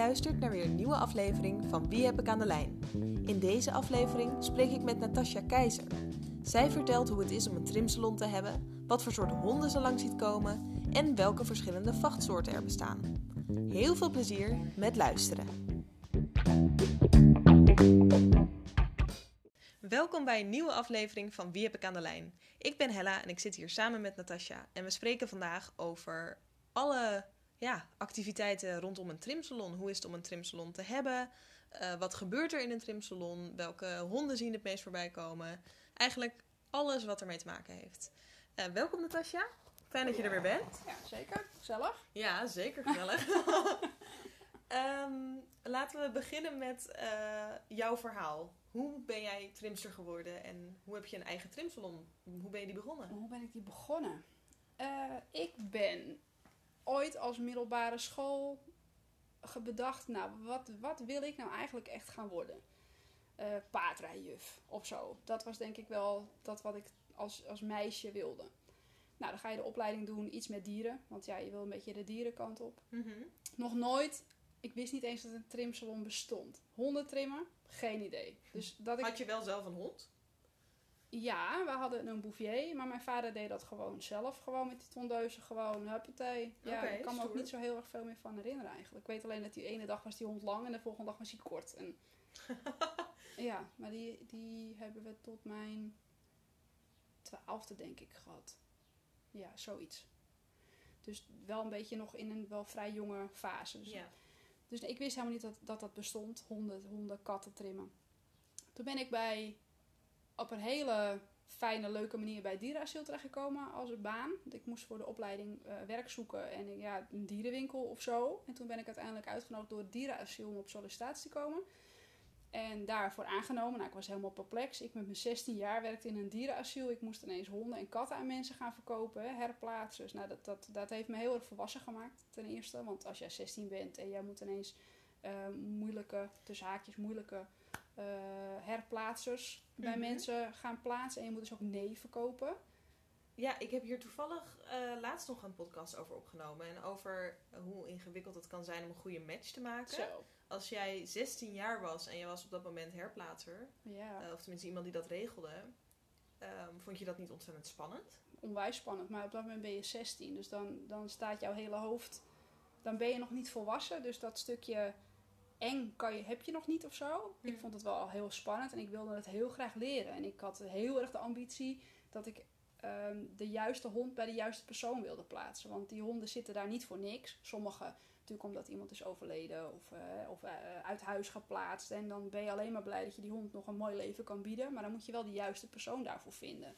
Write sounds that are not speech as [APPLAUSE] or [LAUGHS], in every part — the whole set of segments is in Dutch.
luistert naar weer een nieuwe aflevering van Wie heb ik aan de lijn? In deze aflevering spreek ik met Natasja Keizer. Zij vertelt hoe het is om een trimsalon te hebben, wat voor soort honden ze langs ziet komen en welke verschillende vachtsoorten er bestaan. Heel veel plezier met luisteren. Welkom bij een nieuwe aflevering van Wie heb ik aan de lijn? Ik ben Hella en ik zit hier samen met Natasja en we spreken vandaag over alle ja, activiteiten rondom een trimsalon. Hoe is het om een trimsalon te hebben? Uh, wat gebeurt er in een trimsalon? Welke honden zien het meest voorbij komen? Eigenlijk alles wat ermee te maken heeft. Uh, welkom Natasja. Fijn dat je er weer bent. Ja, zeker. Gezellig. Ja, zeker gezellig. um, [LAUGHS] [LAUGHS] laten we beginnen met uh, jouw verhaal. Hoe ben jij trimster geworden en hoe heb je een eigen trimsalon? Hoe ben je die begonnen? Hoe ben ik die begonnen? ik ben ooit als middelbare school bedacht, nou, wat, wat wil ik nou eigenlijk echt gaan worden? Uh, paardrijjuf of zo. Dat was denk ik wel dat wat ik als, als meisje wilde. Nou, dan ga je de opleiding doen, iets met dieren. Want ja, je wil een beetje de dierenkant op. Mhm. Nog nooit, ik wist niet eens dat een trimsalon bestond. Honden trimmen, geen idee. Dus dat ik... Had je wel zelf een hond? Ja, we hadden een bouvier, maar mijn vader deed dat gewoon zelf. Gewoon met die tondeuzen, gewoon huppatee. Ja, okay, ik kan me ook niet zo heel erg veel meer van herinneren eigenlijk. Ik weet alleen dat die ene dag was die hond lang en de volgende dag was hij kort. En... [LAUGHS] ja, maar die, die hebben we tot mijn twaalfde denk ik gehad. Ja, zoiets. Dus wel een beetje nog in een wel vrij jonge fase. Dus, Ja. dus ik wist helemaal niet dat dat, dat bestond. Honden, honden, katten trimmen. Toen ben ik bij op een hele fijne, leuke manier bij het dierenasiel terechtgekomen als baan. Want ik moest voor de opleiding uh, werk zoeken en ja, een dierenwinkel of zo. En toen ben ik uiteindelijk uitgenodigd door het dierenasiel om op sollicitatie te komen. En daarvoor aangenomen. Nou, ik was helemaal perplex. Ik met mijn 16 jaar werkte in een dierenasiel. Ik moest ineens honden en katten aan mensen gaan verkopen, herplaatsen. Dus nou, dat, dat, dat heeft me heel erg volwassen gemaakt, ten eerste. Want als jij 16 bent en jij moet ineens uh, moeilijke, tussen haakjes moeilijke uh, herplaatsers bij Mhm. mensen gaan plaatsen. En je moet dus ook nee verkopen. Ja, ik heb hier toevallig uh, laatst nog een podcast over opgenomen. En over hoe ingewikkeld het kan zijn om een goede match te maken. Zo. Als jij 16 jaar was en je was op dat moment herplaatser, Ja, uh, of tenminste iemand die dat regelde, um, vond je dat niet ontzettend spannend? onwijs spannend. Maar op dat moment ben je 16. Dus dan, dan staat jouw hele hoofd... Dan ben je nog niet volwassen. Dus dat stukje eng kan je, heb je nog niet of zo. Ik vond het wel heel spannend en ik wilde het heel graag leren. En ik had heel erg de ambitie dat ik um, de juiste hond bij de juiste persoon wilde plaatsen. Want die honden zitten daar niet voor niks. Sommige natuurlijk omdat iemand is overleden of, uh, of uh, uit huis geplaatst. En dan ben je alleen maar blij dat je die hond nog een mooi leven kan bieden. Maar dan moet je wel de juiste persoon daarvoor vinden.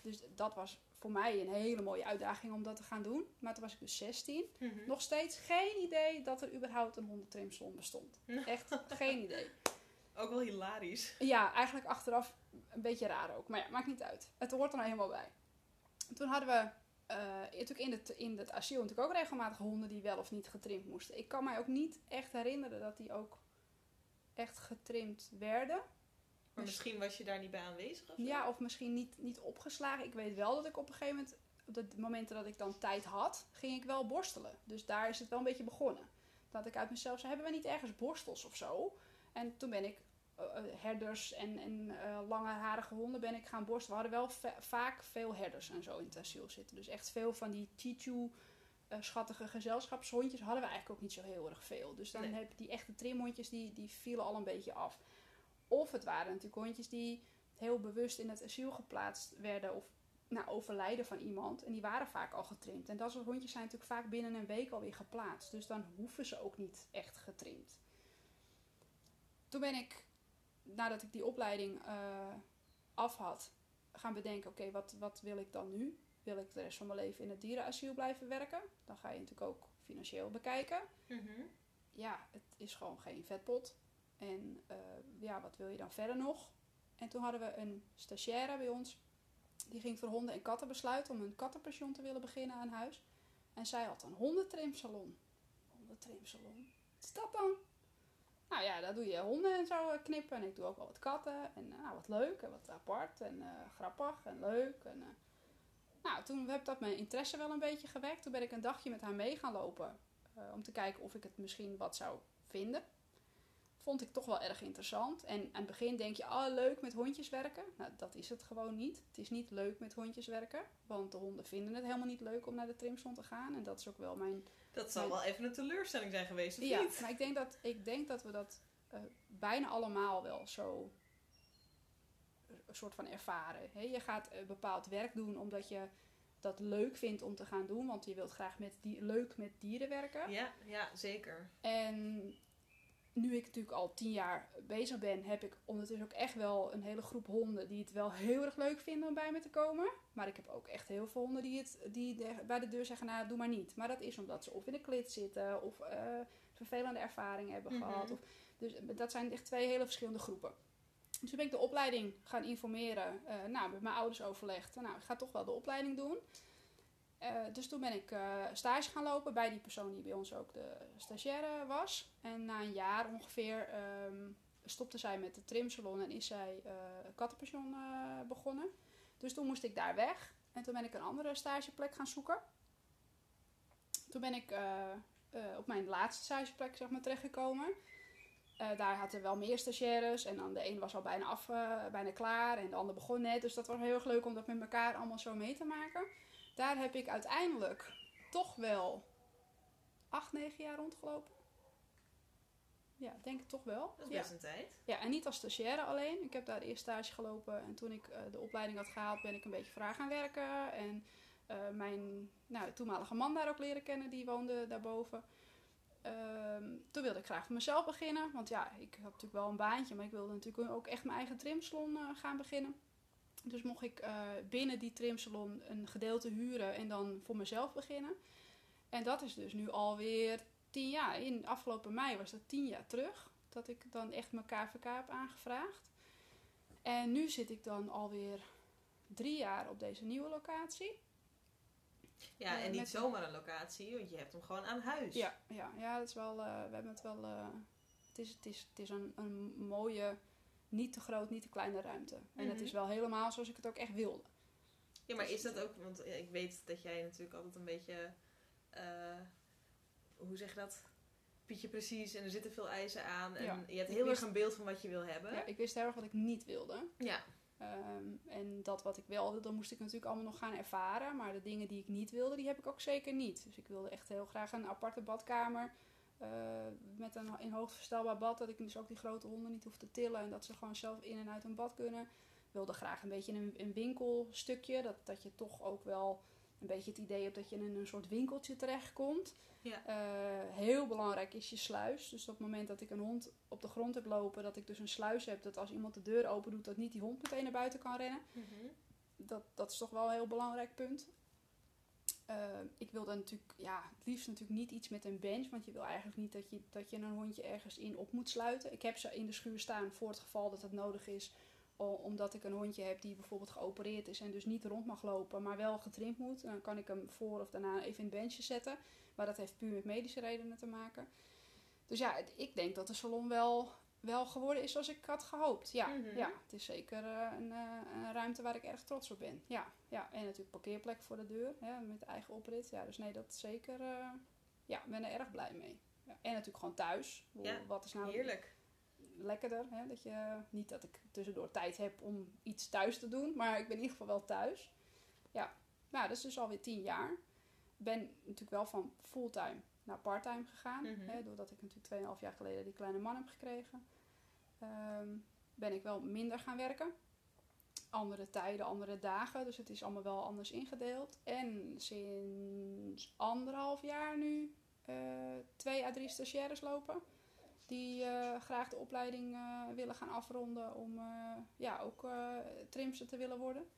Dus dat was voor mij een hele mooie uitdaging om dat te gaan doen. Maar toen was ik dus 16. Mm -hmm. Nog steeds geen idee dat er überhaupt een hondentrimsalon bestond. [LAUGHS] Echt geen idee. Ook wel hilarisch. Ja, eigenlijk achteraf een beetje raar ook. Maar ja, maakt niet uit. Het hoort er nou helemaal bij. Toen hadden we uh, natuurlijk in het, in het asiel natuurlijk ook regelmatig honden die wel of niet getrimd moesten. Ik kan mij ook niet echt herinneren dat die ook echt getrimd werden. Maar misschien was je daar niet bij aanwezig? Of ja, of misschien niet, niet opgeslagen. Ik weet wel dat ik op een gegeven moment, op de momenten dat ik dan tijd had, ging ik wel borstelen. Dus daar is het wel een beetje begonnen. Dat ik uit mezelf zei, hebben we niet ergens borstels of zo? En toen ben ik uh, herders en, en uh, langeharige honden ben ik gaan borstelen. We hadden wel vaak veel herders en zo in het asiel zitten. Dus echt veel van die chichu, uh, schattige gezelschapshondjes hadden we eigenlijk ook niet zo heel erg veel. Dus dan Nee. heb die echte trimhondjes, die, die vielen al een beetje af. Of het waren natuurlijk hondjes die heel bewust in het asiel geplaatst werden of nou, overlijden van iemand. En die waren vaak al getrimd. En dat soort hondjes zijn natuurlijk vaak binnen een week alweer geplaatst. Dus dan hoeven ze ook niet echt getrimd. Toen ben ik, nadat ik die opleiding uh, af had, gaan bedenken: oké, okay, wat, wat wil ik dan nu? Wil ik de rest van mijn leven in het dierenasiel blijven werken? Dan ga je natuurlijk ook financieel bekijken. Mm -hmm. Ja, het is gewoon geen vetpot. En uh, ja, wat wil je dan verder nog? En toen hadden we een stagiaire bij ons. Die ging voor honden en katten besluiten om een kattenpension te willen beginnen aan huis. En zij had een hondentrimsalon. Hondentrimsalon? Wat is dat dan? Nou ja, daar doe je honden en zo eh, knippen. En ik doe ook wel wat katten. En nou, wat leuk en wat apart en grappig en leuk. En. Nou, toen heb dat mijn interesse wel een beetje gewekt. Toen ben ik een dagje met haar mee gaan lopen. om te kijken of ik het misschien wat zou vinden. Vond ik toch wel erg interessant. En aan het begin denk je, oh leuk met hondjes werken. Nou, dat is het gewoon niet. Het is niet leuk met hondjes werken. Want de honden vinden het helemaal niet leuk om naar de trimsalon te gaan. En dat is ook wel mijn... Dat zal wel even een teleurstelling zijn geweest, of ja, niet? maar ik denk dat, ik denk dat we dat eh, bijna allemaal wel zo een soort van ervaren. Je gaat eh, bepaald werk doen omdat je dat leuk vindt om te gaan doen. Want je wilt graag met die, leuk met dieren werken. Ja, ja, zeker. En nu ik natuurlijk al tien jaar bezig ben, heb ik ondertussen ook echt wel een hele groep honden die het wel heel erg leuk vinden om bij me te komen. Maar ik heb ook echt heel veel honden die, het, die bij de deur zeggen, nou doe maar niet. Maar dat is omdat ze of in de klit zitten of eh, vervelende ervaringen hebben Mhm. gehad. Of, dus dat zijn echt twee hele verschillende groepen. Dus toen ben ik de opleiding gaan informeren. eh, nou, met mijn ouders overlegd. Nou, ik ga toch wel de opleiding doen. Eh, dus toen ben ik eh, stage gaan lopen bij die persoon die bij ons ook de stagiaire was. En na een jaar ongeveer ehm, stopte zij met de trimsalon en is zij eh kattenpension begonnen. Dus toen moest ik daar weg. En toen ben ik een andere stageplek gaan zoeken. Toen ben ik op mijn laatste stageplek zeg maar, terechtgekomen. Daar hadden wel meer stagiaires. En dan de een was al bijna, af, bijna klaar. En de ander begon net. Dus dat was heel erg leuk om dat met elkaar allemaal zo mee te maken. Daar heb ik uiteindelijk toch wel acht, negen jaar rondgelopen. Ja, denk ik toch wel. Dat is ja. een tijd. Ja, en niet als stagiaire alleen. Ik heb daar eerst stage gelopen en toen ik eh, de opleiding had gehaald, ben ik een beetje voor haar gaan werken. En eh, mijn nou, toenmalige man daar ook leren kennen, die woonde daarboven. Ehm, toen wilde ik graag voor mezelf beginnen, want ja, ik had natuurlijk wel een baantje, maar ik wilde natuurlijk ook echt mijn eigen trimsalon eh, gaan beginnen. Dus mocht ik eh, binnen die trimsalon een gedeelte huren en dan voor mezelf beginnen. En dat is dus nu alweer tien jaar. In afgelopen mei was dat tien jaar terug dat ik dan echt mijn KVK heb aangevraagd. En nu zit ik dan alweer drie jaar op deze nieuwe locatie. Ja, Eh, en niet zomaar een locatie, want je hebt hem gewoon aan huis. Ja, ja, ja dat is wel, eh, we hebben het wel. het is, het is, het is een, een mooie, niet te groot, niet te kleine ruimte. En het Mhm. is wel helemaal zoals ik het ook echt wilde. Ja, maar is dat ook, want ik weet dat jij natuurlijk altijd een beetje, eh, hoe zeg je dat? Pietje precies en er zitten veel eisen aan. En Ja, je hebt heel wist- erg een beeld van wat je wil hebben. Ja, ik wist heel erg wat ik niet wilde. Ja. Ehm, en dat wat ik wel wilde, moest ik natuurlijk allemaal nog gaan ervaren. Maar de dingen die ik niet wilde, die heb ik ook zeker niet. Dus ik wilde echt heel graag een aparte badkamer. Eh, met een in hoogte verstelbaar bad. Dat ik dus ook die grote honden niet hoef te tillen. En dat ze gewoon zelf in en uit een bad kunnen. Ik wilde graag een beetje een, een winkelstukje. Dat, dat je toch ook wel een beetje het idee hebt dat je in een soort winkeltje terechtkomt. Ja. Eh, heel belangrijk is je sluis. Dus op het moment dat ik een hond op de grond heb lopen, dat ik dus een sluis heb, dat als iemand de deur open doet, dat niet die hond meteen naar buiten kan rennen. Mhm. Dat, dat is toch wel een heel belangrijk punt. Eh, ik wilde natuurlijk, ja, liefst natuurlijk niet iets met een bench, want je wil eigenlijk niet dat je, dat je een hondje ergens in op moet sluiten. Ik heb ze in de schuur staan voor het geval dat het nodig is, omdat ik een hondje heb die bijvoorbeeld geopereerd is en dus niet rond mag lopen, maar wel getrimd moet. Dan kan ik hem voor of daarna even in het benchje zetten. Maar dat heeft puur met medische redenen te maken. Dus ja, ik denk dat de salon wel, wel geworden is zoals ik had gehoopt. Ja, Mhm. ja het is zeker eh, een, eh, een ruimte waar ik erg trots op ben. Ja, ja. en natuurlijk parkeerplek voor de deur hè, met eigen oprit. Ja, dus nee, dat zeker. eh, ja, ik ben er erg blij mee. Ja, en natuurlijk gewoon thuis. Ja, Wat is nou Heerlijk. lekkerder? Hè? Dat je, niet dat ik tussendoor tijd heb om iets thuis te doen, maar ik ben in ieder geval wel thuis. Ja, nou, dat is dus alweer tien jaar. Ik ben natuurlijk wel van fulltime naar parttime gegaan. Mhm. Hè, doordat ik natuurlijk 2,5 jaar geleden die kleine man heb gekregen. Ehm, ben ik wel minder gaan werken. Andere tijden, andere dagen. Dus het is allemaal wel anders ingedeeld. En sinds anderhalf jaar nu eh, twee à drie stagiaires lopen. Die eh, graag de opleiding eh, willen gaan afronden om ja, ook trimster te willen worden.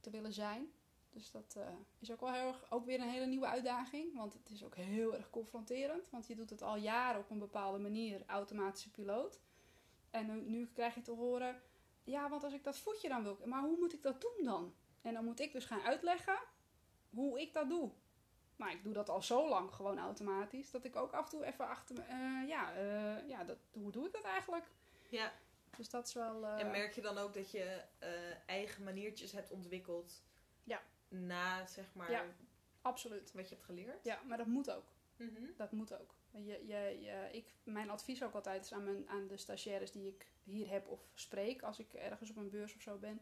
Te willen zijn. Dus dat eh, is ook wel heel erg, ook weer een hele nieuwe uitdaging. Want het is ook heel erg confronterend. Want je doet het al jaren op een bepaalde manier, automatische piloot. En nu, nu krijg je te horen, ja, want als ik dat voetje dan wil, maar hoe moet ik dat doen dan? En dan moet ik dus gaan uitleggen hoe ik dat doe. Maar ik doe dat al zo lang gewoon automatisch, dat ik ook af en toe even achter me, eh, ja, eh, ja dat, hoe doe ik dat eigenlijk? Ja, Dus dat is wel... en merk je dan ook dat je eigen maniertjes hebt ontwikkeld Ja. Na, zeg maar, Ja. Absoluut. wat je hebt geleerd? Ja, maar dat moet ook. Mhm. Dat moet ook. Je, je, je, ik, mijn advies ook altijd is aan, mijn, aan de stagiaires die ik hier heb of spreek als ik ergens op een beurs of zo ben,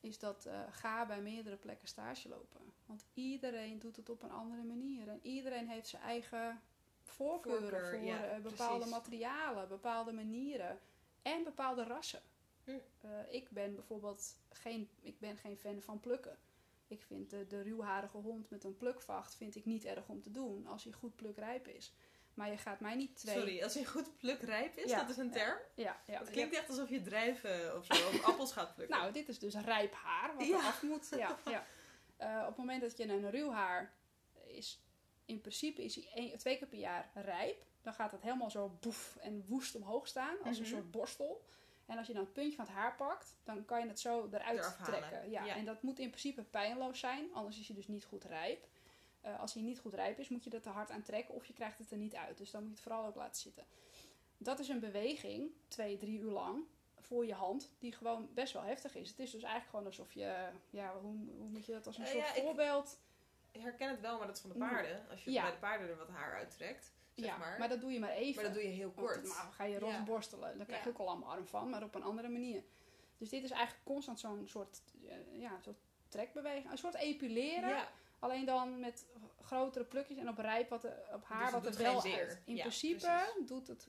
is dat eh, ga bij meerdere plekken stage lopen. Want iedereen doet het op een andere manier. En iedereen heeft zijn eigen voorkeuren Voorkeur, voor ja, eh, bepaalde precies. materialen, bepaalde manieren en bepaalde rassen. Hm. Eh, ik ben bijvoorbeeld geen, ik ben geen fan van plukken. Ik vind de, de ruwharige hond met een plukvacht vind ik niet erg om te doen als hij goed plukrijp is. Maar je gaat mij niet twee... Sorry, als hij goed plukrijp is, Ja, dat is een term? Ja, ja. Het klinkt echt alsof je druiven of zo, of [LAUGHS] appels gaat plukken. Nou, dit is dus rijp haar wat Ja. er af moet. Ja, [LAUGHS] ja. Eh, op het moment dat je een ruw haar is, in principe is hij één, twee keer per jaar rijp. Dan gaat het helemaal zo boef en woest omhoog staan, als een Mhm. soort borstel. En als je dan het puntje van het haar pakt, dan kan je het zo eruit Eraf trekken. Ja, Ja. En dat moet in principe pijnloos zijn, anders is hij dus niet goed rijp. Eh, als hij niet goed rijp is, moet je er te hard aan trekken of je krijgt het er niet uit. Dus dan moet je het vooral ook laten zitten. Dat is een beweging, twee, drie uur lang, voor je hand, die gewoon best wel heftig is. Het is dus eigenlijk gewoon alsof je, ja, hoe, hoe moet je dat als een Eh, soort ja, voorbeeld... Ik herken het wel, maar dat is van de Ja. paarden. Als je Ja. bij de paarden er wat haar uittrekt, zeg ja, maar. maar. dat doe je maar even. Maar dat doe je heel Want kort. ga je Ja. rondborstelen. Dan krijg je Ja. ook al allemaal arm van, maar op een andere manier. Dus dit is eigenlijk constant zo'n soort, eh, ja, soort trekbeweging. Een soort epileren. Alleen dan met grotere plukjes en op rijp wat er, op haar Dus het wat er wel uit. In principe precies. doet het...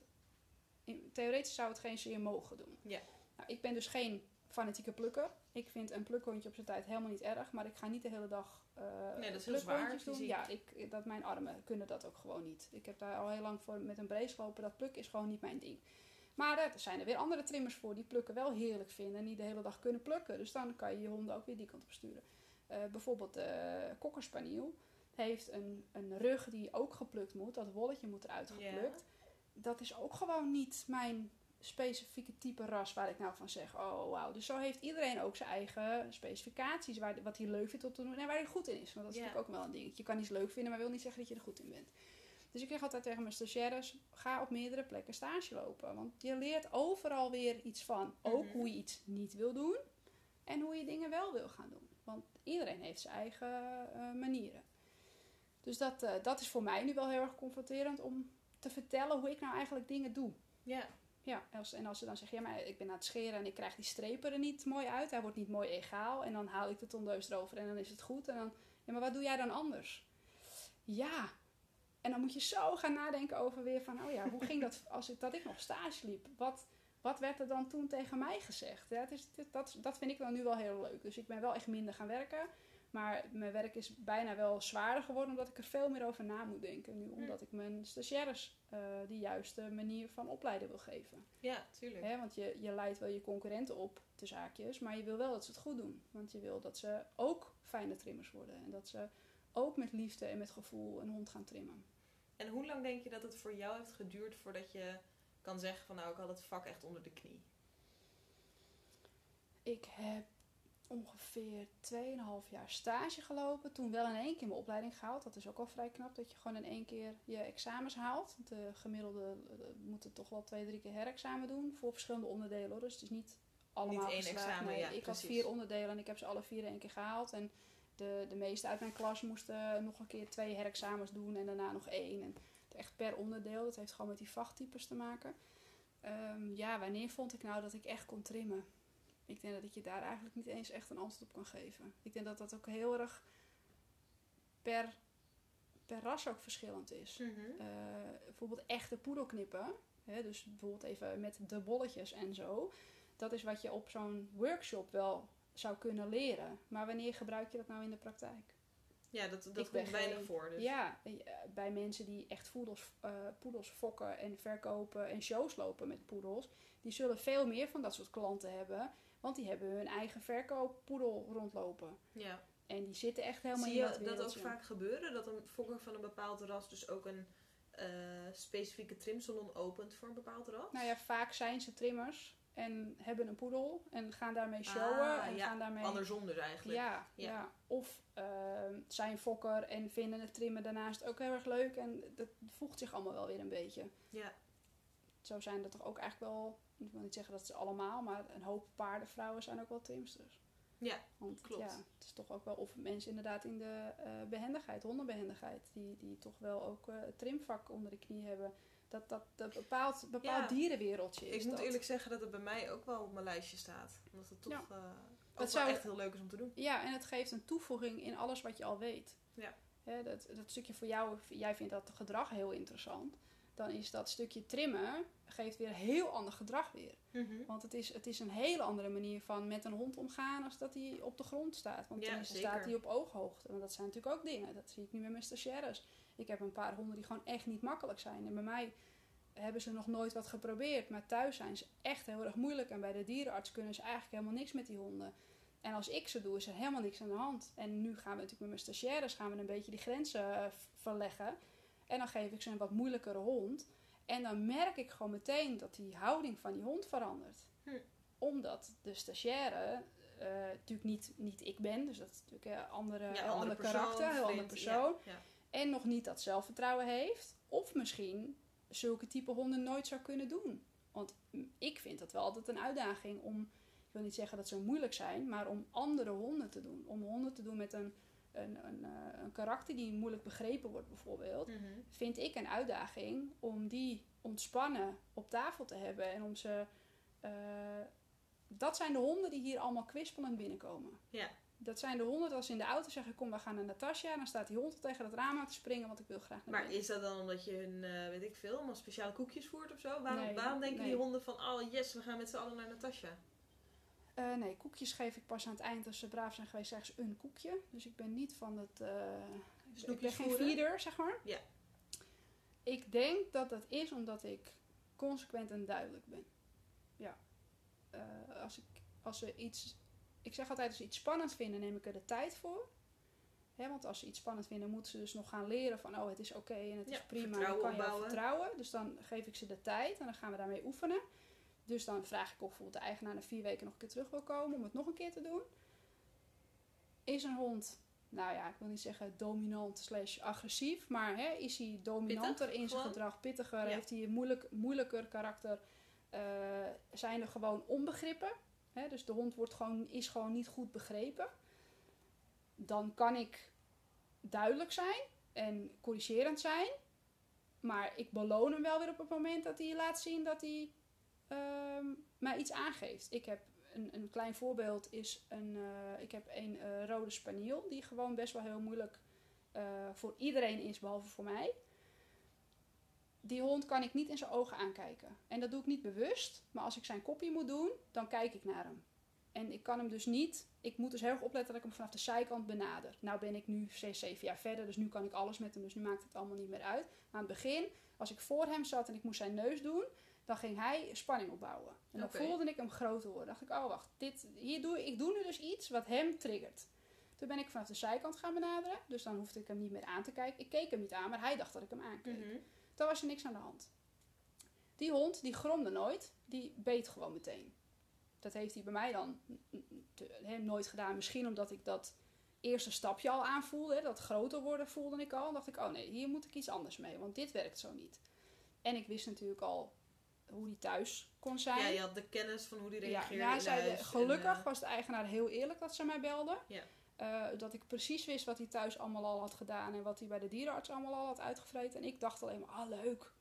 In, theoretisch zou het geen zeer mogen doen. Ja. Nou, ik ben dus geen fanatieke plukker. Ik vind een plukhondje op zijn tijd helemaal niet erg. Maar ik ga niet de hele dag eh Nee, dat is heel zwaar, doen. Ja, ik, dat mijn armen kunnen dat ook gewoon niet. Ik heb daar al heel lang voor met een brace lopen. Dat plukken is gewoon niet mijn ding. Maar er zijn er weer andere trimmers voor die plukken wel heerlijk vinden. En die de hele dag kunnen plukken. Dus dan kan je je honden ook weer die kant op sturen. Eh, bijvoorbeeld de kokkerspaniel heeft een, een rug die ook geplukt moet. Dat wolletje moet eruit geplukt. Dat is ook gewoon niet mijn specifieke type ras waar ik nou van zeg, oh wauw. Dus zo heeft iedereen ook zijn eigen specificaties, waar, wat hij leuk vindt om te doen en waar hij goed in is. Want dat is Ja. natuurlijk ook wel een ding. Je kan iets leuk vinden, maar wil niet zeggen dat je er goed in bent. Dus ik zeg altijd tegen mijn stagiaires, ga op meerdere plekken stage lopen. Want je leert overal weer iets van. Ook Mhm. hoe je iets niet wil doen en hoe je dingen wel wil gaan doen. Want iedereen heeft zijn eigen eh, manieren. Dus dat, eh, dat is voor mij nu wel heel erg confronterend om te vertellen hoe ik nou eigenlijk dingen doe. ja. Ja, en als ze dan zeggen, ja, maar ik ben aan het scheren en ik krijg die strepen er niet mooi uit. Hij wordt niet mooi egaal. En dan haal ik de tondeus erover en dan is het goed. En dan, ja, maar wat doe jij dan anders? Ja. En dan moet je zo gaan nadenken over weer van, oh ja, hoe ging dat [LAUGHS] als ik, dat ik nog stage liep? Wat, wat werd er dan toen tegen mij gezegd? Ja, het is, dat, dat vind ik dan nu wel heel leuk. Dus ik ben wel echt minder gaan werken. Maar mijn werk is bijna wel zwaarder geworden omdat ik er veel meer over na moet denken. Nu omdat ik mijn stagiaires eh de juiste manier van opleiden wil geven. ja, tuurlijk. Hè, want je, je leidt wel je concurrenten op, de zaakjes, maar je wil wel dat ze het goed doen. Want je wil dat ze ook fijne trimmers worden. En dat ze ook met liefde en met gevoel een hond gaan trimmen. En hoe lang denk je dat het voor jou heeft geduurd voordat je kan zeggen van nou, ik had het vak echt onder de knie? Ik heb ongeveer 2,5 jaar stage gelopen. Toen wel in één keer mijn opleiding gehaald. Dat is ook wel vrij knap dat je gewoon in één keer je examens haalt. De gemiddelde eh, moeten toch wel twee, drie keer herexamen doen voor verschillende onderdelen. Hoor. Dus het is niet allemaal Niet één geslaagd. examen, Nee, ja, ik had vier onderdelen en ik heb ze alle vier in één keer gehaald. En de, de meeste uit mijn klas moesten nog een keer twee herexamens doen en daarna nog één. En echt per onderdeel. Dat heeft gewoon met die vachttypes te maken. Ehm, ja, wanneer vond ik nou dat ik echt kon trimmen? Ik denk dat ik je daar eigenlijk niet eens echt een antwoord op kan geven. Ik denk dat dat ook heel erg per, per ras ook verschillend is. Mhm. Eh, bijvoorbeeld echte poedelknippen. Hè, dus bijvoorbeeld even met de bolletjes en zo. Dat is wat je op zo'n workshop wel zou kunnen leren. Maar wanneer gebruik je dat nou in de praktijk? Ja, dat, dat komt weinig voor. Dus. Ja, eh, bij mensen die echt poedels, eh, poedels fokken en verkopen en shows lopen met poedels, die zullen veel meer van dat soort klanten hebben, want die hebben hun eigen verkooppoedel rondlopen. Ja. En die zitten echt helemaal Zie in je dat dat ook vaak gebeuren? Dat een fokker van een bepaald ras dus ook een eh, specifieke trimsalon opent voor een bepaald ras? Nou ja, vaak zijn ze trimmers en hebben een poedel en gaan daarmee showen Ah, en ja, gaan daarmee... Andersom dus eigenlijk. Ja, Ja. ja. of ehm, zijn fokker en vinden het trimmen daarnaast ook heel erg leuk en dat voegt zich allemaal wel weer een beetje. Ja. zo zijn er toch ook eigenlijk wel, ik wil niet zeggen dat ze allemaal, maar een hoop paardenvrouwen zijn ook wel trimsters. Ja, Want klopt. ja, het is toch ook wel of mensen inderdaad in de eh, behendigheid, hondenbehendigheid, die, die toch wel ook eh, het trimvak onder de knie hebben. Dat, dat, dat bepaalt, bepaald Ja. dierenwereldje is Ik moet dat. eerlijk zeggen dat het bij mij ook wel op mijn lijstje staat. Omdat het toch Ja. eh, ook Dat wel zou- echt heel leuk is om te doen. Ja, en het geeft een toevoeging in alles wat je al weet. Ja. Dat, dat stukje voor jou, jij vindt dat gedrag heel interessant. Dan is dat stukje trimmen, geeft weer heel ander gedrag weer. Want het is, het is een hele andere manier van met een hond omgaan als dat hij op de grond staat. Want Ja, zeker. staat hij op ooghoogte. Want dat zijn natuurlijk ook dingen. Dat zie ik nu met mijn stagiaires. Ik heb een paar honden die gewoon echt niet makkelijk zijn. En bij mij hebben ze nog nooit wat geprobeerd. Maar thuis zijn ze echt heel erg moeilijk. En bij de dierenarts kunnen ze eigenlijk helemaal niks met die honden. En als ik ze doe, is er helemaal niks aan de hand. En nu gaan we natuurlijk met mijn stagiaires gaan we een beetje die grenzen eh, verleggen. En dan geef ik ze een wat moeilijkere hond. En dan merk ik gewoon meteen dat die houding van die hond verandert. Hm. Omdat de stagiaire eh, natuurlijk niet, niet ik ben. Dus dat is natuurlijk een andere, Ja, heel andere ander persoon, karakter, heel ander persoon. Ja, ja. En nog niet dat zelfvertrouwen heeft. Of misschien zulke type honden nooit zou kunnen doen. Want ik vind dat wel altijd een uitdaging om, ik wil niet zeggen dat ze moeilijk zijn, maar om andere honden te doen. Om honden te doen met een, een, een, eh, een karakter die moeilijk begrepen wordt bijvoorbeeld. Mhm. Vind ik een uitdaging om die ontspannen op tafel te hebben. En om ze... eh, dat zijn de honden die hier allemaal kwispelend binnenkomen. Ja. Dat zijn de honden dat als ze in de auto zeggen, kom we gaan naar Natasja. Dan staat die hond al tegen het raam aan te springen, want ik wil graag naar Maar binnen. is dat dan omdat je hun, eh, weet ik veel, allemaal speciale koekjes voert of zo? Waarom, Nee, waarom denken nee. die honden van, oh yes, we gaan met z'n allen naar Natasja? Eh, nee, koekjes geef ik pas aan het eind als ze braaf zijn geweest, zeggen ze een koekje. Dus ik ben niet van het... eh ik ben geen feeder, zeg maar. Ja. Ik denk dat dat is omdat ik consequent en duidelijk ben. Ja. Eh, als, ik, als ze iets... Ik zeg altijd, als ze iets spannend vinden, neem ik er de tijd voor. Hè, want als ze iets spannend vinden, moeten ze dus nog gaan leren van... Oh, het is oké en het Ja, is prima. Dan kan je vertrouwen. Dus dan geef ik ze de tijd en dan gaan we daarmee oefenen. Dus dan vraag ik of bijvoorbeeld de eigenaar na vier weken nog een keer terug wil komen om het nog een keer te doen. Is een hond, nou ja, ik wil niet zeggen dominant slash agressief, maar hè, is hij dominanter Pittig, in zijn gewoon? gedrag, pittiger, Ja. heeft hij een moeilijk, moeilijker karakter, eh, zijn er gewoon onbegrippen. Hè, dus de hond wordt gewoon, is gewoon niet goed begrepen. Dan kan ik duidelijk zijn en corrigerend zijn. Maar ik beloon hem wel weer op het moment dat hij laat zien dat hij ehm, mij iets aangeeft. Ik heb een, een klein voorbeeld is een, eh, ik heb een eh, rode spaniel die gewoon best wel heel moeilijk eh, voor iedereen is behalve voor mij. Die hond kan ik niet in zijn ogen aankijken. En dat doe ik niet bewust, maar als ik zijn kopje moet doen, dan kijk ik naar hem. En ik kan hem dus niet, ik moet dus heel erg opletten dat ik hem vanaf de zijkant benader. Nou ben ik nu zes, zeven jaar verder, dus nu kan ik alles met hem, dus nu maakt het allemaal niet meer uit. Maar aan het begin, als ik voor hem zat en ik moest zijn neus doen, dan ging hij spanning opbouwen. En dan voelde ik hem groter worden. dacht ik, oh wacht, dit, hier doe, ik doe nu dus iets wat hem triggert. Toen ben ik vanaf de zijkant gaan benaderen, dus dan hoefde ik hem niet meer aan te kijken. Ik keek hem niet aan, maar hij dacht dat ik hem aankeek. Mhm. Toen was er niks aan de hand. Die hond, die gromde nooit, die beet gewoon meteen. Dat heeft hij bij mij dan hè, nooit gedaan. Misschien omdat ik dat eerste stapje al aanvoelde. Dat groter worden voelde ik al. Dan dacht ik, oh nee, hier moet ik iets anders mee. Want dit werkt zo niet. En ik wist natuurlijk al hoe die thuis kon zijn. Ja, je had de kennis van hoe die Ja, reageerde ja de- huis. gelukkig en, eh, was de eigenaar heel eerlijk dat ze mij belde. Ja. Eh, dat ik precies wist wat hij thuis allemaal al had gedaan en wat hij bij de dierenarts allemaal al had uitgevreten. En ik dacht alleen maar, ah leuk,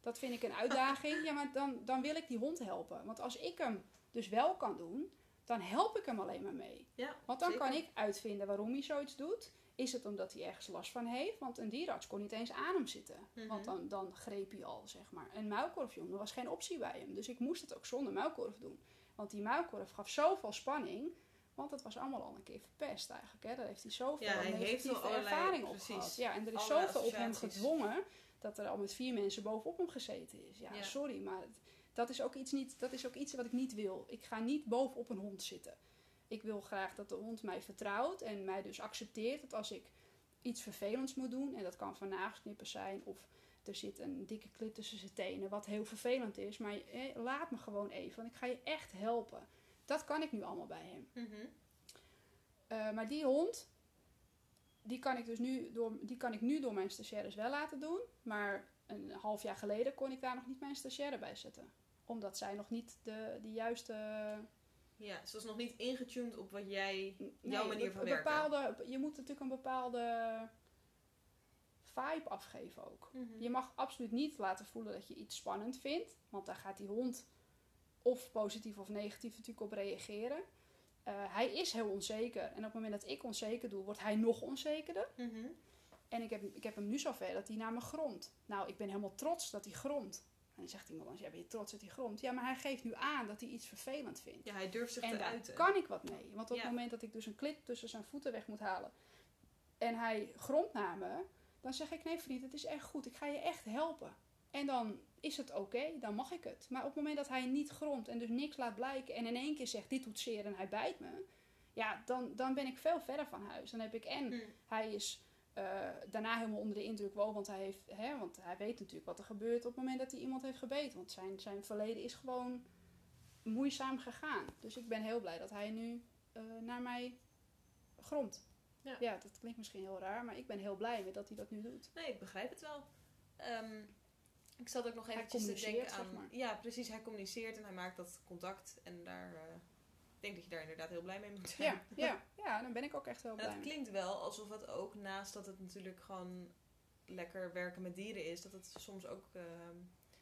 dat vind ik een uitdaging. [LAUGHS] ja, maar dan, dan wil ik die hond helpen. Want als ik hem dus wel kan doen, dan help ik hem alleen maar mee. ja, Want dan zeker. kan ik uitvinden waarom hij zoiets doet. Is het omdat hij ergens last van heeft? Want een dierenarts kon niet eens aan hem zitten. Mhm. Want dan, dan greep hij al, zeg maar. Een muilkorfjongen was geen optie bij hem. Dus ik moest het ook zonder muilkorf doen. Want die muilkorf gaf zoveel spanning. Want het was allemaal al een keer verpest eigenlijk. Hè. Daar heeft hij zoveel Ja, hij heeft allerlei- ervaring op precies. gehad. Ja, en er is zoveel op hem gedwongen... dat er al met vier mensen bovenop hem gezeten is. Ja, Ja. sorry, maar dat is, ook iets niet, dat is ook iets wat ik niet wil. Ik ga niet bovenop een hond zitten. Ik wil graag dat de hond mij vertrouwt en mij dus accepteert dat als ik iets vervelends moet doen, en dat kan van nagelknippen zijn of er zit een dikke klit tussen zijn tenen, wat heel vervelend is, maar eh, laat me gewoon even, want ik ga je echt helpen. Dat kan ik nu allemaal bij hem. Mhm. Eh, maar die hond, die kan ik dus nu door, die kan ik nu door mijn stagiaires wel laten doen. Maar een half jaar geleden kon ik daar nog niet mijn stagiaire bij zetten. Omdat zij nog niet de, de juiste Ja, ze was nog niet ingetuned op wat jij, Nee, jouw manier van werken. bepaalde, Je moet natuurlijk een bepaalde vibe afgeven ook. Mhm. Je mag absoluut niet laten voelen dat je iets spannend vindt. Want daar gaat die hond of positief of negatief natuurlijk op reageren. Eh, hij is heel onzeker. En op het moment dat ik onzeker doe, wordt hij nog onzekerder. Mhm. En ik heb, ik heb hem nu zover dat hij naar me gromt. Nou, ik ben helemaal trots dat hij gromt. En dan zegt iemand dan, ja, ben je trots dat hij gromt? Ja, maar hij geeft nu aan dat hij iets vervelend vindt. Ja, hij durft zich En te daar uiten. kan ik wat mee. Want op Ja. het moment dat ik dus een klit tussen zijn voeten weg moet halen... en hij gromt naar me... dan zeg ik, nee vriend, het is echt goed. Ik ga je echt helpen. En dan is het oké, dan mag ik het. Maar op het moment dat hij niet gromt en dus niks laat blijken... en in één keer zegt, dit doet zeer en hij bijt me... ja, dan, dan ben ik veel verder van huis. Dan heb ik en... Hm. Hij is eh, daarna helemaal onder de indruk wel, want hij, heeft, hè, want hij weet natuurlijk wat er gebeurt op het moment dat hij iemand heeft gebeten. Want zijn, zijn verleden is gewoon moeizaam gegaan. Dus ik ben heel blij dat hij nu eh, naar mij gromt. Ja. dat klinkt misschien heel raar, maar ik ben heel blij met dat hij dat nu doet. Nee, ik begrijp het wel. Ehm, ik zat ook nog eventjes te denken zeg aan... maar. Ja, precies. Hij communiceert en hij maakt dat contact. En daar... eh, ik denk dat je daar inderdaad heel blij mee moet zijn. Ja, ja, ja, dan ben ik ook echt heel En blij. het klinkt wel alsof het ook, naast dat het natuurlijk gewoon lekker werken met dieren is, dat het soms ook. ehm,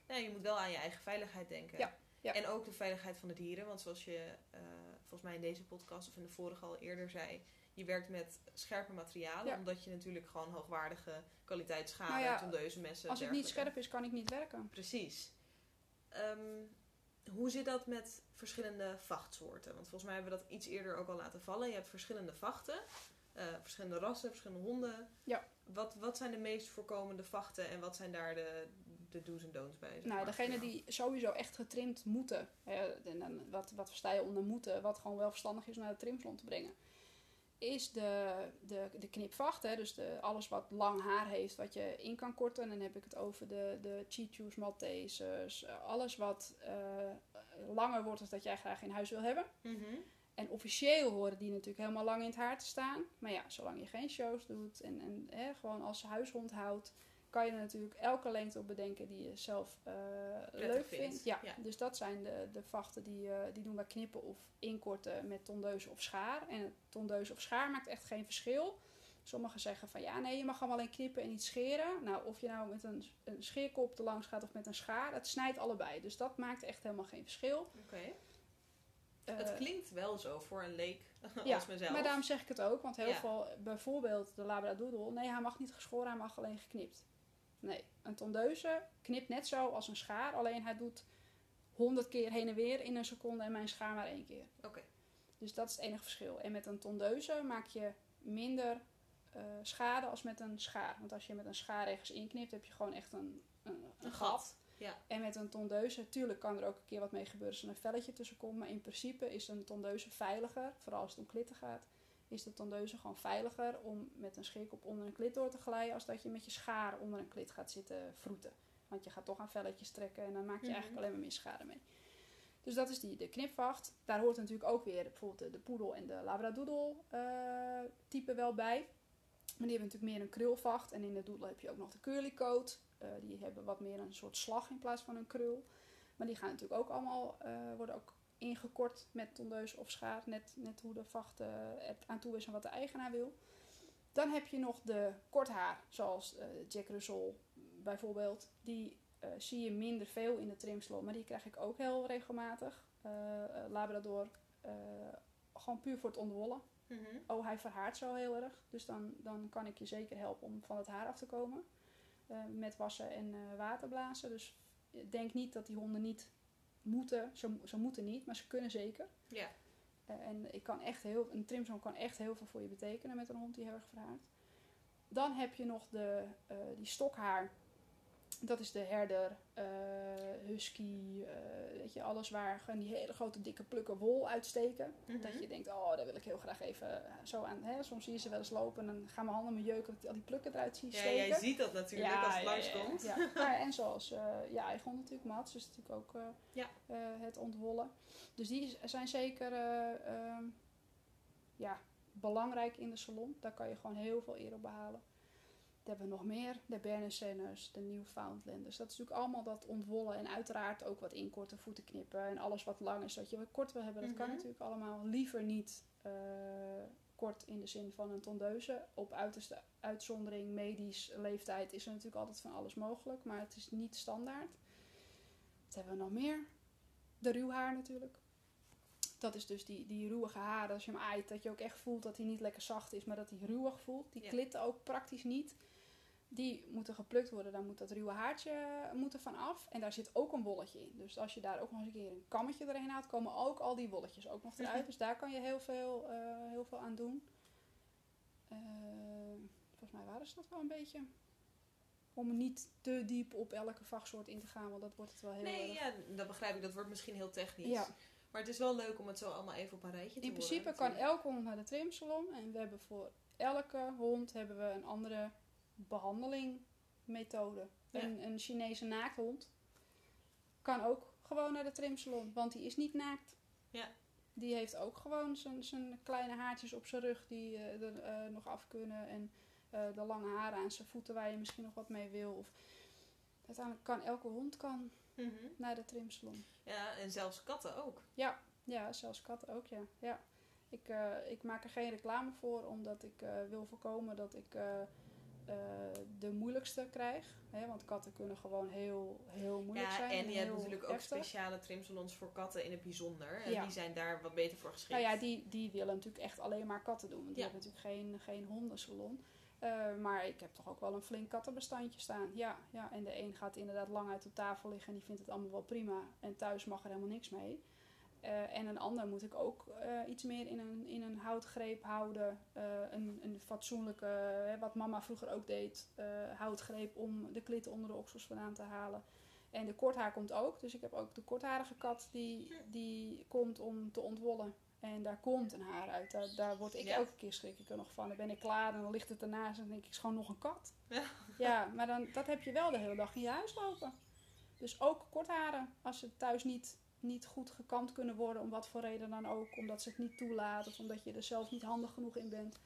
nou, je moet wel aan je eigen veiligheid denken. Ja, ja. En ook de veiligheid van de dieren. Want zoals je eh, volgens mij in deze podcast of in de vorige al eerder zei, je werkt met scherpe materialen, Ja. omdat je natuurlijk gewoon hoogwaardige kwaliteit schade, Nou ja, tondeuze messen. Als het niet scherp is, kan ik niet werken. Precies. Ehm, hoe zit dat met verschillende vachtsoorten? Want volgens mij hebben we dat iets eerder ook al laten vallen. Je hebt verschillende vachten, eh, verschillende rassen, verschillende honden. Ja. Wat, wat zijn de meest voorkomende vachten en wat zijn daar de, de do's en don'ts bij? zeg Nou, degene die sowieso echt getrimd moeten. Hè, en wat, wat versta je onder moeten? Wat gewoon wel verstandig is om naar de trimsalon te brengen. Is de, de, de knipvacht. Hè, dus de, alles wat lang haar heeft, wat je in kan korten. En dan heb ik het over de, de Chichus, Maltesers. Alles wat eh, langer wordt dan dat jij graag in huis wil hebben. Mhm. En officieel horen die natuurlijk helemaal lang in het haar te staan. Maar ja, zolang je geen shows doet en, en hè, gewoon als huishond houdt, kan je er natuurlijk elke lengte op bedenken die je zelf eh, leuk vindt. Ja, Ja. dus dat zijn de, de vachten die, eh, die doen wij knippen of inkorten met tondeuze of schaar. En tondeuze of schaar maakt echt geen verschil. Sommigen zeggen van ja, nee, je mag hem alleen knippen en niet scheren. Nou, of je nou met een, een scheerkop er langs gaat of met een schaar, het snijdt allebei. Dus dat maakt echt helemaal geen verschil. Oké. Eh, het klinkt wel zo voor een leek [LAUGHS] Ja, als mezelf. Maar daarom zeg ik het ook, want heel Ja. veel, bijvoorbeeld de Labradoodle, nee, hij mag niet geschoren, hij mag alleen geknipt. Nee, een tondeuze knipt net zo als een schaar, alleen hij doet honderd keer heen en weer in een seconde en mijn schaar maar één keer. Oké. Dus dat is het enige verschil. En met een tondeuze maak je minder eh, schade als met een schaar. Want als je met een schaar ergens inknipt, heb je gewoon echt een, een, een Een gat. gat. Ja. En met een tondeuze, tuurlijk kan er ook een keer wat mee gebeuren als er een velletje tussen komt. Maar in principe is een tondeuze veiliger, vooral als het om klitten gaat. Is de tondeuze gewoon veiliger om met een scheerkop onder een klit door te glijden. Als dat je met je schaar onder een klit gaat zitten vroeten. Want je gaat toch aan velletjes trekken en dan maak je Mhm. eigenlijk alleen maar meer schade mee. Dus dat is die, de knipvacht. Daar hoort natuurlijk ook weer bijvoorbeeld de, de poedel en de labradoodle eh, type wel bij. Maar die hebben natuurlijk meer een krulvacht. En in de doodle heb je ook nog de curly coat. Eh, die hebben wat meer een soort slag in plaats van een krul. Maar die gaan natuurlijk ook allemaal, eh, worden ook ingekort met tondeus of schaar. Net, net hoe de vacht het aan toe is en wat de eigenaar wil. Dan heb je nog de kort haar, zoals eh, Jack Russell bijvoorbeeld. Die eh, zie je minder veel in de trimsalon, maar die krijg ik ook heel regelmatig. Labrador, gewoon puur voor het onderwollen. Mhm. Oh, hij verhaart zo heel erg. Dus dan, dan kan ik je zeker helpen om van het haar af te komen. Met wassen en waterblazen. Dus denk niet dat die honden niet moeten. Ze, ze moeten niet, maar ze kunnen zeker. Ja. Eh, en ik kan echt heel, een trimzone kan echt heel veel voor je betekenen met een hond die heel erg verhaart. Dan heb je nog de, eh, die stokhaar. Dat is de herder, eh, husky, eh, weet je, alles waar gewoon die hele grote dikke plukken wol uitsteken. Mhm. Dat je denkt, oh, daar wil ik heel graag even eh, zo aan. Hè? Soms zie je ze wel eens lopen en dan gaan mijn handen me jeuken dat ik al die plukken eruit zie Ja, steken. jij ziet dat natuurlijk als het langskomt. Ja, ja. Nou [LAUGHS] ja, en zoals je eigen natuurlijk, Mats, is natuurlijk ook Ja. het ontwollen. Dus die zijn zeker eh, ehm, ja, belangrijk in de salon. Daar kan je gewoon heel veel eer op behalen. Hebben we nog meer? De Bernersenners, de Newfoundlanders. Dat is natuurlijk allemaal dat ontwollen. En uiteraard ook wat inkorten, voeten knippen. En alles wat lang is, dat je wat kort wil hebben. Dat kan Mhm. natuurlijk allemaal. Liever niet eh, kort in de zin van een tondeuze. Op uiterste uitzondering, medisch, leeftijd is er natuurlijk altijd van alles mogelijk. Maar het is niet standaard. Wat hebben we nog meer? De ruwhaar natuurlijk. Dat is dus die, die ruwige haren. Als je hem aait, dat je ook echt voelt dat hij niet lekker zacht is, maar dat hij ruwig voelt. Die Ja. klitten ook praktisch niet. Die moeten geplukt worden. Dan moet dat ruwe haartje moet er van af. En daar zit ook een wolletje in. Dus als je daar ook nog eens een keer een kammetje doorheen haalt, komen ook al die wolletjes ook nog eruit. Dus daar kan je heel veel, eh, heel veel aan doen. Eh, volgens mij waren ze dat wel een beetje. Om niet te diep op elke vachtsoort in te gaan, want dat wordt het wel heel Nee, erg. ja, dat begrijp ik. Dat wordt misschien heel technisch. Ja. Maar het is wel leuk om het zo allemaal even op een rijtje te In horen, principe kan elke hond naar de trimsalon. En we hebben voor elke hond hebben we een andere behandelingmethode. Ja. Een, een Chinese naakthond kan ook gewoon naar de trimsalon, want die is niet naakt. Ja. Die heeft ook gewoon zijn- kleine haartjes op zijn rug die eh, er eh, nog af kunnen. En eh, de lange haren aan zijn voeten waar je misschien nog wat mee wil. Of, uiteindelijk kan elke hond kan Mhm. naar de trimsalon. Ja, en zelfs katten ook. Ja, zelfs katten ook, ja. ja. Ik, ik maak er geen reclame voor, omdat ik wil voorkomen dat ik eh, de moeilijkste krijg. Hè? Want katten kunnen gewoon heel, heel moeilijk Ja, zijn. en je hebt natuurlijk ook speciale trimsalons voor katten in het bijzonder. En Ja. die zijn daar wat beter voor geschikt. Nou ja, die, die willen natuurlijk echt alleen maar katten doen. Want die Ja. hebben natuurlijk geen, geen hondensalon. Eh, maar ik heb toch ook wel een flink kattenbestandje staan. Ja, ja, en de een gaat inderdaad lang uit op tafel liggen en die vindt het allemaal wel prima. En thuis mag er helemaal niks mee. Eh, en een ander moet ik ook eh, iets meer in een, in een houtgreep houden. Eh, een, een fatsoenlijke, hè, wat mama vroeger ook deed, houtgreep om de klitten onder de oksels vandaan te halen. En de korthaar komt ook. Dus ik heb ook de kortharige kat die, die komt om te ontwollen. En daar komt een haar uit. Daar, daar word ik Ja. elke keer schrik ik er nog van. Dan ben ik klaar en dan ligt het ernaast en dan denk ik, is gewoon nog een kat. Ja. Ja, maar dan, dat heb je wel de hele dag in je huis lopen. Dus ook kortharen, als ze thuis niet, niet goed gekamd kunnen worden, om wat voor reden dan ook. Omdat ze het niet toelaten of omdat je er zelf niet handig genoeg in bent.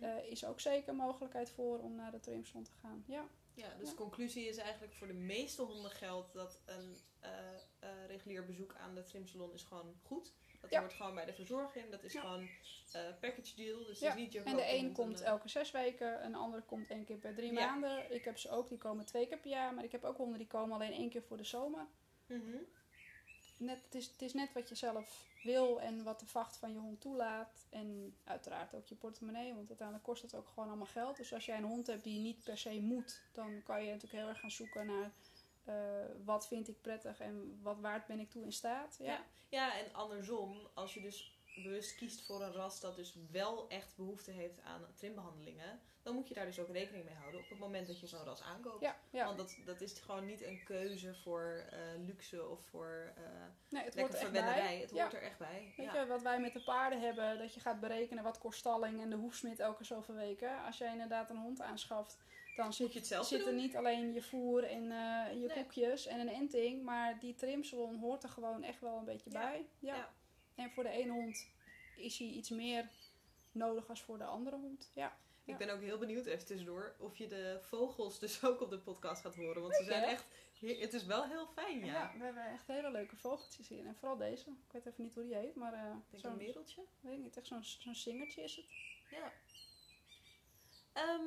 Eh, is ook zeker een mogelijkheid voor om naar de trimsalon te gaan. Ja, Ja, dus Ja. de conclusie is eigenlijk voor de meeste honden geldt dat een eh, eh, regulier bezoek aan de trimsalon is gewoon goed. Dat Ja. hoort gewoon bij de verzorging. Dat is Ja. gewoon eh package deal. Dus is niet je En de een komt elke zes weken, een ander komt één keer per drie Ja. maanden. Ik heb ze ook, die komen twee keer per jaar. Maar ik heb ook honden die komen alleen één keer voor de zomer. mhm. Net, het, is, het is net wat je zelf wil en wat de vacht van je hond toelaat. En uiteraard ook je portemonnee, want uiteindelijk kost het ook gewoon allemaal geld. Dus als jij een hond hebt die niet per se moet, dan kan je natuurlijk heel erg gaan zoeken naar eh, wat vind ik prettig en wat waard ben ik toe in staat. Ja, Ja. Ja, en andersom, als je dus bewust kiest voor een ras dat dus wel echt behoefte heeft aan trimbehandelingen, dan moet je daar dus ook rekening mee houden op het moment dat je zo'n ras aankoopt. ja, ja. Want dat, dat is gewoon niet een keuze voor eh, luxe of voor eh nee, het lekker er echt verwennerij. Het Ja. hoort er echt bij. Weet ja. je, wat wij met de paarden hebben, dat je gaat berekenen wat kost stalling en de hoefsmid elke zoveel weken. Als jij inderdaad een hond aanschaft, dan zit, je het zelf zit er niet alleen je voer en eh, je Nee. koekjes en een enting, maar die trimsalon hoort er gewoon echt wel een beetje bij. Ja. En voor de ene hond is hij iets meer nodig als voor de andere hond. Ja. Ik ben ook heel benieuwd, even tussendoor, of je de vogels dus [LAUGHS] ook op de podcast gaat horen. Want ze zijn echt, het is wel heel fijn, ja. Ja. we hebben echt hele leuke vogeltjes hier. En vooral deze. Ik weet even niet hoe die heet, maar denk zo'n, een mereltje. weet ik niet, echt zo'n, zo'n singertje is het. Ja. Ehm,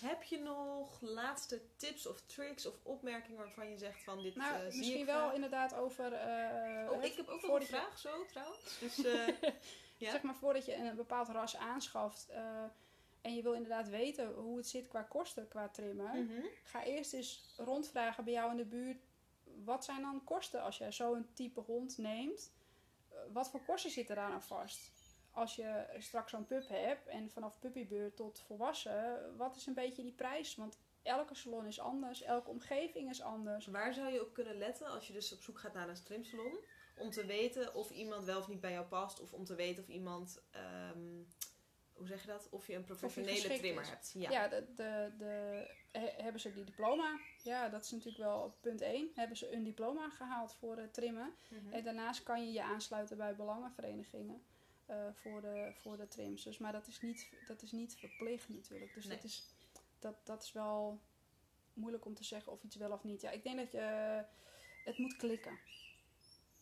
heb je nog laatste tips of tricks of opmerkingen waarvan je zegt van dit Nou, eh, zie misschien ik wel inderdaad over... eh, Oh, ik heb ook nog een je- vraag zo trouwens. [LAUGHS] Dus eh, Ja. Zeg maar voordat je een bepaald ras aanschaft en je wil inderdaad weten hoe het zit qua kosten, qua trimmen. mhm. Ga eerst eens rondvragen bij jou in de buurt. Wat zijn dan kosten als je zo'n type hond neemt? Wat voor kosten zitten daar aan vast? Als je straks zo'n pup hebt en vanaf puppybeurt tot volwassen, wat is een beetje die prijs? Want elke salon is anders, elke omgeving is anders. Waar zou je op kunnen letten als je dus op zoek gaat naar een trimsalon? Om te weten of iemand wel of niet bij jou past. Of om te weten of iemand, ehm, hoe zeg je dat? Of je een professionele trimmer is. hebt. Ja, Ja. de, de, de, he- hebben ze die diploma? Ja, dat is natuurlijk wel punt 1. Hebben ze een diploma gehaald voor het trimmen? Mhm. En daarnaast kan je je aansluiten bij belangenverenigingen voor, de, voor de trims. Dus, maar dat is, niet, dat is niet verplicht natuurlijk. Dus Nee. dat is dat, dat is wel moeilijk om te zeggen of iets wel of niet. Ja, ik denk dat je... Het moet klikken.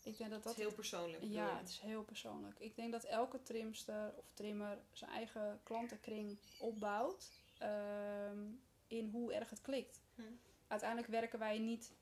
Ik denk dat Dat dat... is heel persoonlijk. Ja, het is heel persoonlijk. Ik denk dat elke trimster of trimmer zijn eigen klantenkring opbouwt ehm, in hoe erg het klikt. Hm. Uiteindelijk werken wij niet,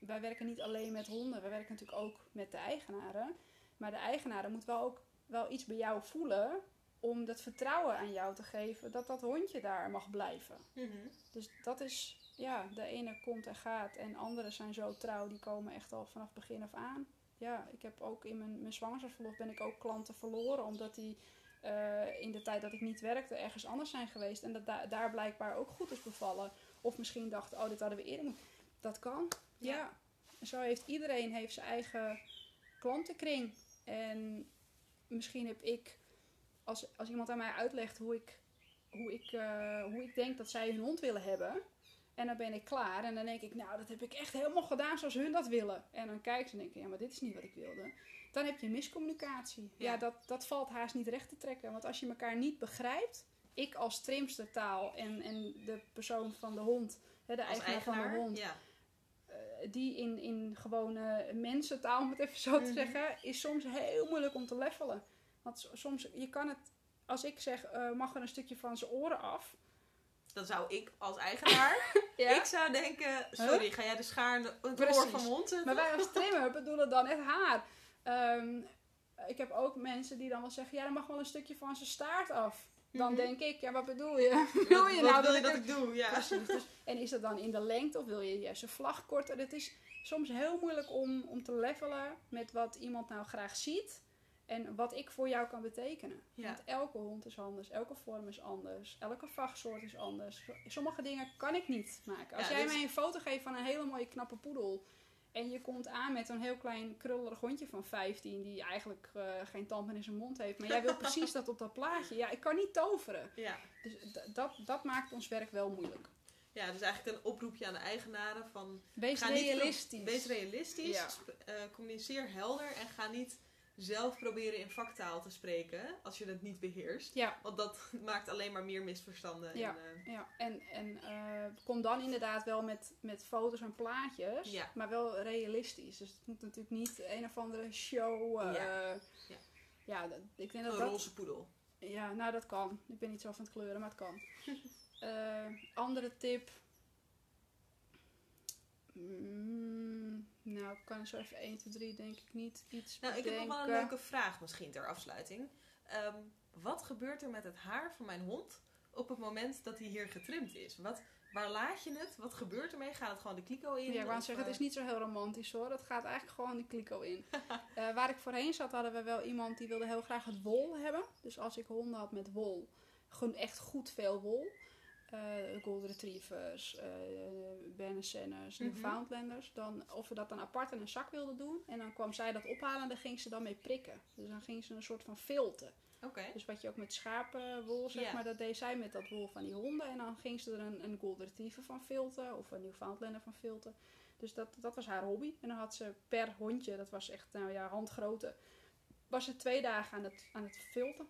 wij werken niet alleen met honden, wij werken natuurlijk ook met de eigenaren. Maar de eigenaren moet wel ook wel iets bij jou voelen om dat vertrouwen aan jou te geven dat dat hondje daar mag blijven. Mhm. Dus dat is, ja, de ene komt en gaat en anderen zijn zo trouw, die komen echt al vanaf begin af aan. Ja, ik heb ook in mijn, mijn zwangerschapsverlof ben ik ook klanten verloren, omdat die eh, in de tijd dat ik niet werkte ergens anders zijn geweest en dat da- daar blijkbaar ook goed is bevallen. Of misschien dachten, oh, dit hadden we eerder moeten. Dat kan, ja. Ja. Zo heeft iedereen heeft zijn eigen klantenkring. En misschien heb ik, als, als iemand aan mij uitlegt hoe ik, hoe, ik, eh, hoe ik denk dat zij hun hond willen hebben. En dan ben ik klaar. En dan denk ik, nou, dat heb ik echt helemaal gedaan zoals hun dat willen. En dan kijken ze en denken, ja, maar dit is niet wat ik wilde. Dan heb je miscommunicatie. Ja, Ja. dat, dat valt haast niet recht te trekken. Want als je elkaar niet begrijpt, ik als trimstertaal en, en de persoon van de hond, hè, de eigenaar, van de hond, ja. Eh, die in, in gewone mensentaal, om het even zo te Mhm. zeggen, is soms heel moeilijk om te levelen. Want soms, je kan het, als ik zeg, eh, mag er een stukje van zijn oren af. Dan zou ik als eigenaar, [LAUGHS] Ja? ik zou denken, sorry, ga jij de schaar het Precies. oor van hond zetten? Maar wij als [LAUGHS] trimmer bedoelen dan het haar. Ehm, ik heb ook mensen die dan wel zeggen, ja, er mag wel een stukje van zijn staart af. Dan Mhm. denk ik, ja, wat bedoel je? Wil [LAUGHS] je wat nou wil dat je ik dat ik doe? Ja. Precies. Dus, en is dat dan in de lengte of wil je juist een vlag korter? Het is soms heel moeilijk om, om te levelen met wat iemand nou graag ziet. En wat ik voor jou kan betekenen. Ja. Want elke hond is anders, elke vorm is anders, elke vachtsoort is anders. Sommige dingen kan ik niet maken. Als Ja, jij dus- mij een foto geeft van een hele mooie knappe poedel. En je komt aan met een heel klein krullerig hondje van 15, die eigenlijk eh, geen tand meer in zijn mond heeft. Maar jij wil precies dat op dat plaatje. Ja, ik kan niet toveren. Ja. Dus dat, dat maakt ons werk wel moeilijk. ja, dus eigenlijk een oproepje aan de eigenaren van... Wees niet realistisch. Wees realistisch, Ja. eh, communiceer helder en ga niet zelf proberen in vaktaal te spreken als je het niet beheerst. Ja, Want dat [LAUGHS] maakt alleen maar meer misverstanden. Ja. En, eh, ja. en, en eh, kom dan inderdaad wel met, met foto's en plaatjes, Ja. maar wel realistisch. Dus het moet natuurlijk niet een of andere show. eh, Ja. ja. Ja. dat, ik denk dat een dat. roze poedel. Ja, nou dat kan. Ik ben niet zo van het kleuren, maar het kan. [LAUGHS] Eh, andere tip. Mm, nou, ik kan zo even 1, 2, 3 denk ik niet iets Nou, ik heb nog wel een leuke vraag misschien ter afsluiting. Ehm, wat gebeurt er met het haar van mijn hond op het moment dat hij hier getrimd is? Wat, waar laat je het? Wat gebeurt ermee? Gaat het gewoon de kliko in? Ja, ik wou zeggen, het is eh, niet zo heel romantisch hoor. Het gaat eigenlijk gewoon die kliko in. [LAUGHS] Eh, waar ik voorheen zat, hadden we wel iemand die wilde heel graag het wol hebben. Dus als ik honden had met wol, gewoon echt goed veel wol. Eh Golden Retrievers, eh Berne Senners, Mhm. Newfoundlanders. Dan, of we dat dan apart in een zak wilden doen. En dan kwam zij dat ophalen en daar ging ze dan mee prikken. Dus dan ging ze een soort van filten. Oké. Dus wat je ook met schapenwol zeg maar, dat deed zij met dat wol van die honden. En dan ging ze er een, een Golden Retriever van filten of een Newfoundlander van filten. Dus dat, dat was haar hobby. En dan had ze per hondje, dat was echt nou ja, handgrootte, was ze twee dagen aan het, aan het filten.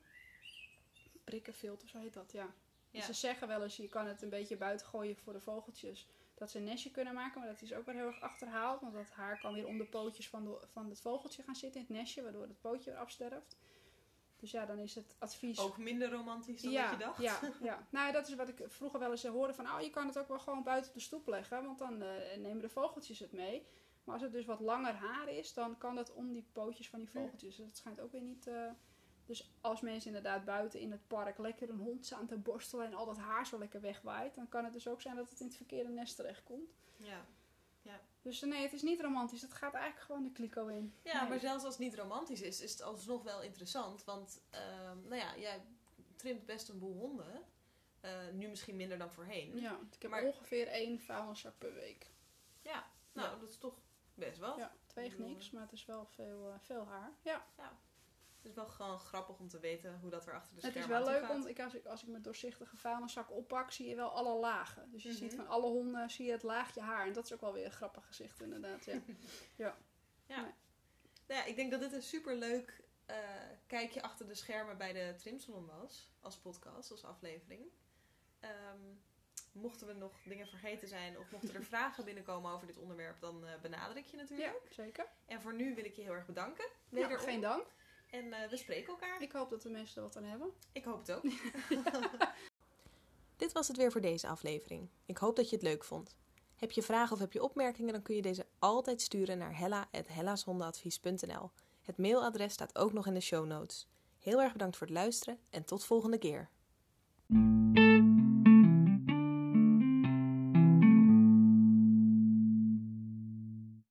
Prikken, filten, zo heet dat, ja. Dus ze zeggen wel eens, je kan het een beetje buiten gooien voor de vogeltjes. Dat ze een nestje kunnen maken, maar dat is ook weer heel erg achterhaald. Want dat haar kan weer om de pootjes van, de, van het vogeltje gaan zitten in het nestje, waardoor het pootje weer afsterft. Dus ja, dan is het advies Ook minder romantisch dan ja, dat je dacht? Ja, [LAUGHS] ja. Nou, dat is wat ik vroeger wel eens hoorde van, oh, je kan het ook wel gewoon buiten op de stoep leggen, want dan eh, nemen de vogeltjes het mee. Maar als het dus wat langer haar is, dan kan dat om die pootjes van die vogeltjes. Dus dat schijnt ook weer niet... eh, Dus als mensen inderdaad buiten in het park lekker een hond staan te borstelen en al dat haar zo lekker wegwaait, dan kan het dus ook zijn dat het in het verkeerde nest terechtkomt. Ja. Dus nee, het is niet romantisch. Het gaat eigenlijk gewoon de kliko in. Ja, Nee. maar zelfs als het niet romantisch is, is het alsnog wel interessant. Want, ehm, nou ja, jij trimt best een boel honden. Eh, nu misschien minder dan voorheen. Ja, ik heb Maar- ongeveer één vuilniszak per week. Ja, nou, dat is toch best wel. Ja, het weegt niks, maar het is wel veel, eh, veel haar. Ja. Het is wel gewoon grappig om te weten hoe dat er achter de Het schermen is wel aan toe leuk, gaat. om, ik, als, ik, als ik mijn doorzichtige vuilniszak oppak, zie je wel alle lagen. Dus je Mhm. ziet van alle honden zie je het laagje haar. En dat is ook wel weer een grappig gezicht inderdaad. [LAUGHS] Ja. Ja. Nee. Nou ja, ik denk dat dit een superleuk eh kijkje achter de schermen bij de Trimsalon was. Als podcast, als aflevering. Ehm, mochten we nog dingen vergeten zijn of mochten er [LAUGHS] vragen binnenkomen over dit onderwerp, dan eh, benader ik je natuurlijk. Ja, zeker. En voor nu wil ik je heel erg bedanken. Wederom. geen dank. En eh, we spreken elkaar. Ik hoop dat de mensen er wat aan hebben. Ik hoop het ook. [LAUGHS] Dit was het weer voor deze aflevering. Ik hoop dat je het leuk vond. Heb je vragen of heb je opmerkingen, dan kun je deze altijd sturen naar hella.hellashondenadvies.nl. Het mailadres staat ook nog in de show notes. Heel erg bedankt voor het luisteren en tot volgende keer.